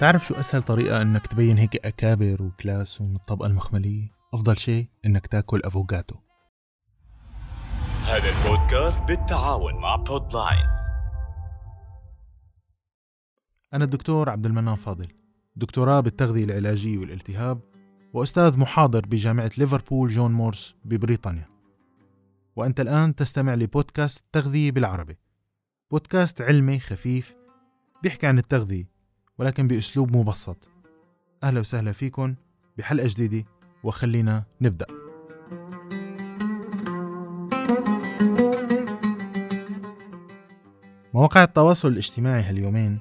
تعرف شو أسهل طريقة إنك تبين هيك أكابر و class ومن الطبقة المخملية؟ أفضل شيء إنك تاكل أفوكادو هذا البودكاست بالتعاون مع بودلاينز أنا الدكتور عبد المنان فاضل دكتوراه بالتغذية العلاجية والالتهاب وأستاذ محاضر بجامعة ليفربول جون مورز ببريطانيا. وأنت الآن تستمع لبودكاست تغذية بالعربي. بودكاست علمي خفيف بيحكي عن التغذية ولكن بأسلوب مبسط. أهلا وسهلا فيكم بحلقة جديدة وخلينا نبدأ. مواقع التواصل الاجتماعي هاليومين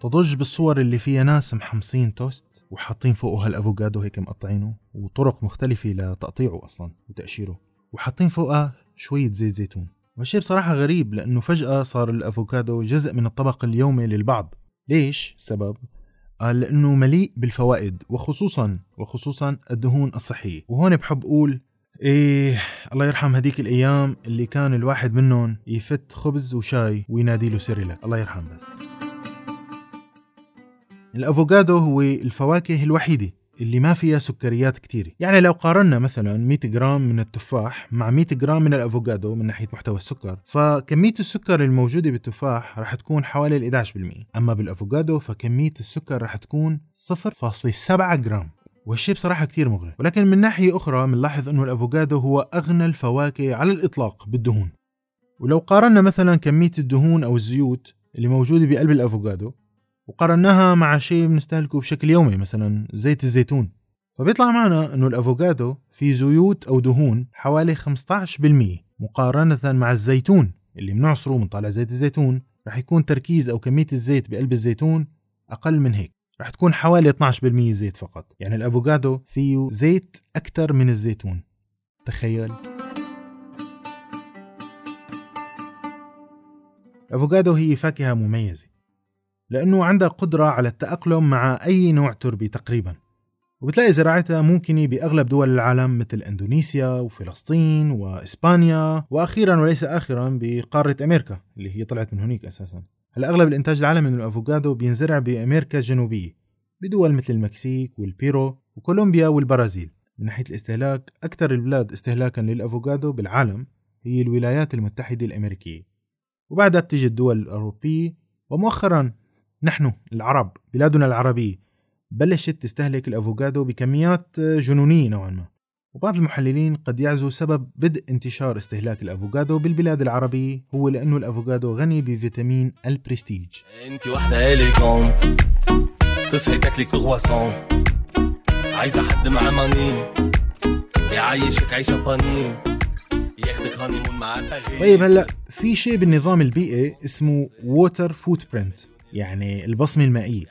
تضج بالصور اللي فيها ناس محمصين توست وحاطين فوقه هالافوكادو هيك مقطعينه وطرق مختلفة لتقطيعه أصلا وتقشيره وحاطين فوقها شوية زيت زيتون. وهالشي بصراحة غريب لأنه فجأة صار الأفوكادو جزء من الطبق اليومي للبعض. ليش؟ سبب. قال لأنه مليء بالفوائد وخصوصا وخصوصا الدهون الصحية. وهون بحب أقول إيه الله يرحم هديك الأيام اللي كان الواحد منهم يفت خبز وشاي وينادي له سيريلاك الله يرحم بس. الأفوكادو هو الفواكه الوحيدة اللي ما فيها سكريات كتيرة يعني لو قارنا مثلا 100 جرام من التفاح مع 100 جرام من الأفوكادو من ناحية محتوى السكر فكمية السكر الموجودة بالتفاح رح تكون حوالي ال 11% أما بالأفوكادو فكمية السكر رح تكون 0.7 جرام والشي بصراحة كتير مغري. ولكن من ناحية أخرى بنلاحظ أنه الأفوكادو هو أغنى الفواكه على الإطلاق بالدهون. ولو قارنا مثلا كمية الدهون أو الزيوت اللي موجودة بقلب الأفوكادو وقارناها مع شيء بنستهلكه بشكل يومي مثلا زيت الزيتون. فبيطلع معنا إنه الأفوكادو فيه زيوت أو دهون حوالي 15% مقارنة مع الزيتون اللي بنعصره من طالع زيت الزيتون رح يكون تركيز أو كمية الزيت بقلب الزيتون أقل من هيك. رح تكون حوالي 12% زيت فقط. يعني الأفوكادو فيه زيت أكثر من الزيتون. تخيل. الأفوكادو هي فاكهة مميزة. لأنه عندها القدرة على التأقلم مع أي نوع تربة تقريبا. وبتلاقي زراعتها ممكنة بأغلب دول العالم مثل أندونيسيا وفلسطين وإسبانيا وأخيرا وليس آخرا بقارة أمريكا اللي هي طلعت من هناك أساسا. هلأ أغلب الإنتاج العالمي من الأفوكادو بينزرع بأمريكا الجنوبية بدول مثل المكسيك والبيرو وكولومبيا والبرازيل. من ناحية الاستهلاك أكثر البلاد استهلاكا للأفوكادو بالعالم هي الولايات المتحدة الأمريكية. وبعدها بتيجي الدول الأوروبية ومؤخرا نحن العرب بلادنا العربية بلشت تستهلك الأفوكادو بكميات جنونية نوعا ما. وبعض المحللين قد يعزو سبب بدء انتشار استهلاك الأفوكادو بالبلاد العربية هو لأنه الأفوكادو غني بفيتامين البرستيج انت واحدة elegant تصحي تاكلي كرواسون عايزة حد معاه money يعيشك عيشة funny. ياخدك honeymoon معاه طيب هلأ في شيء بالنظام البيئي اسمه water footprint يعني البصمة المائية.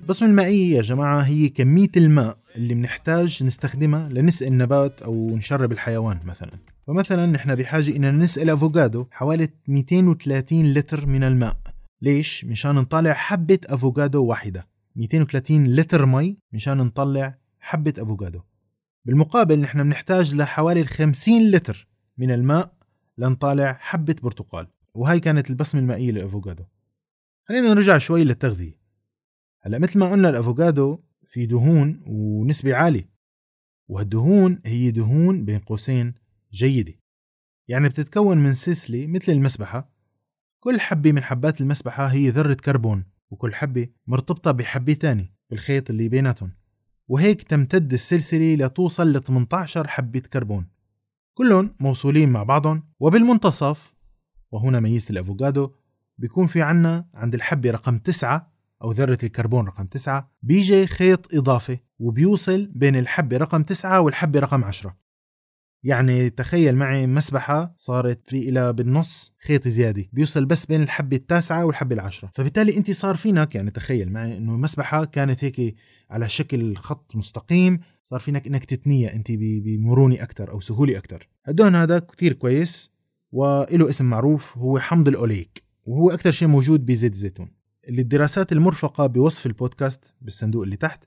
البصمة المائية يا جماعة هي كمية الماء اللي بنحتاج نستخدمها لنسقي النبات أو نشرب الحيوان مثلا. فمثلا نحن بحاجة إننا نسقي الأفوكادو حوالي 230 لتر من الماء. ليش؟ مشان نطلع حبة أفوكادو واحدة. 230 لتر مي مشان نطلع حبة أفوكادو. بالمقابل نحن بنحتاج لحوالي 50 لتر من الماء لنطالع حبة برتقال. وهي كانت البصمة المائية للأفوكادو. خلينا نرجع شوي للتغذية. هلأ مثل ما قلنا الأفوكادو في دهون ونسبة عالية وهالدهون هي دهون بين قوسين جيدة. يعني بتتكون من سلسلة مثل المسبحة. كل حبة من حبات المسبحة هي ذرة كربون وكل حبة مرتبطة بحبة تاني بالخيط اللي بيناتهم. وهيك تمتد السلسلة لتوصل ل 18 حبة كربون. كلهم موصولين مع بعضهم وبالمنتصف وهنا ميزة الأفوكادو بيكون في عنا عند الحبة رقم تسعة أو ذرة الكربون رقم تسعة بيجي خيط إضافي وبيوصل بين الحبة رقم تسعة والحبة رقم عشرة. يعني تخيل معي مسبحة صارت في إلى بالنص خيط زيادة بيوصل بس بين الحبة التاسعة والحبة العشرة. فبالتالي أنت صار فينك يعني تخيل معي أنه مسبحة كانت هيك على شكل خط مستقيم صار فينك أنك تتنية أنت بمرونة أكثر أو سهولة أكثر الدهن هذا كتير كويس وله اسم معروف هو حمض الأوليك. وهو أكثر شيء موجود بزيت الزيتون اللي الدراسات المرفقة بوصف البودكاست بالصندوق اللي تحت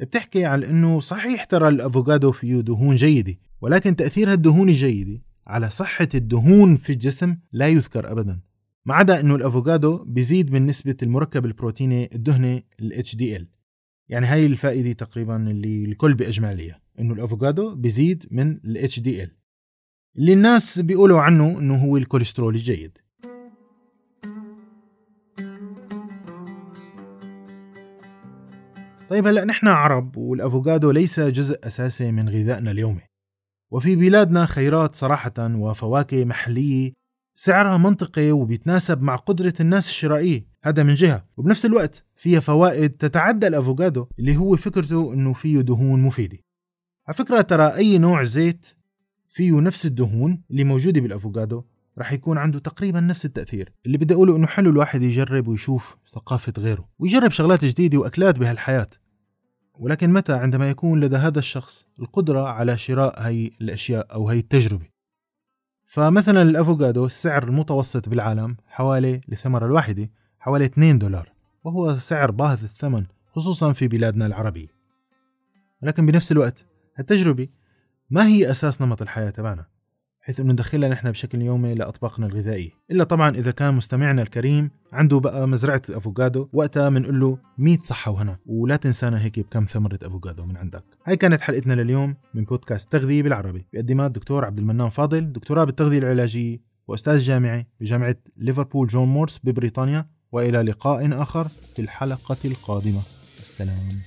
بتحكي على إنه صحيح ترى الأفوكادو فيه دهون جيدة ولكن تأثير هالدهون الجيدة على صحة الدهون في الجسم لا يذكر أبدا. ما عدا إنه الأفوكادو بيزيد من نسبة المركب البروتيني الدهني ال HDL يعني هاي الفائدة تقريبا اللي الكل بإجمالية إنه الأفوكادو بيزيد من ال HDL اللي الناس بيقولوا عنه إنه هو الكوليسترول الجيد. طيب هلأ نحن عرب والأفوكادو ليس جزء أساسي من غذائنا اليومي. وفي بلادنا خيرات صراحة وفواكه محلية سعرها منطقي وبيتناسب مع قدرة الناس الشرائية. هذا من جهة. وبنفس الوقت فيها فوائد تتعدى الأفوكادو اللي هو فكرته أنه فيه دهون مفيدة. على فكرة ترى أي نوع زيت فيه نفس الدهون اللي موجودة بالأفوكادو رح يكون عنده تقريبا نفس التأثير. اللي بدي أقوله أنه حلو الواحد يجرب ويشوف ثقافة غيره ويجرب شغلات جديدة وأكلات بهالحياة. ولكن متى عندما يكون لدى هذا الشخص القدرة على شراء هاي الأشياء أو هاي التجربة؟ فمثلا الأفوكادو السعر المتوسط بالعالم حوالي للثمرة الواحدة حوالي 2 دولار وهو سعر باهظ الثمن خصوصا في بلادنا العربية. لكن بنفس الوقت التجربة ما هي أساس نمط الحياة تبعنا. حيث انه ندخلها نحن بشكل يومي لاطباقنا الغذائية. إلا طبعا إذا كان مستمعنا الكريم عنده بقى مزرعة الأفوكادو وقتها بنقول له 100 صحة وهنا ولا تنسانا هيك بكم ثمرة أفوكادو من عندك. هاي كانت حلقتنا لليوم من بودكاست تغذية بالعربي. بقدمها الدكتور عبد المنان فاضل دكتوراه بالتغذية العلاجية وأستاذ جامعي بجامعة ليفربول جون مورس ببريطانيا وإلى لقاء آخر في الحلقة القادمة. السلام.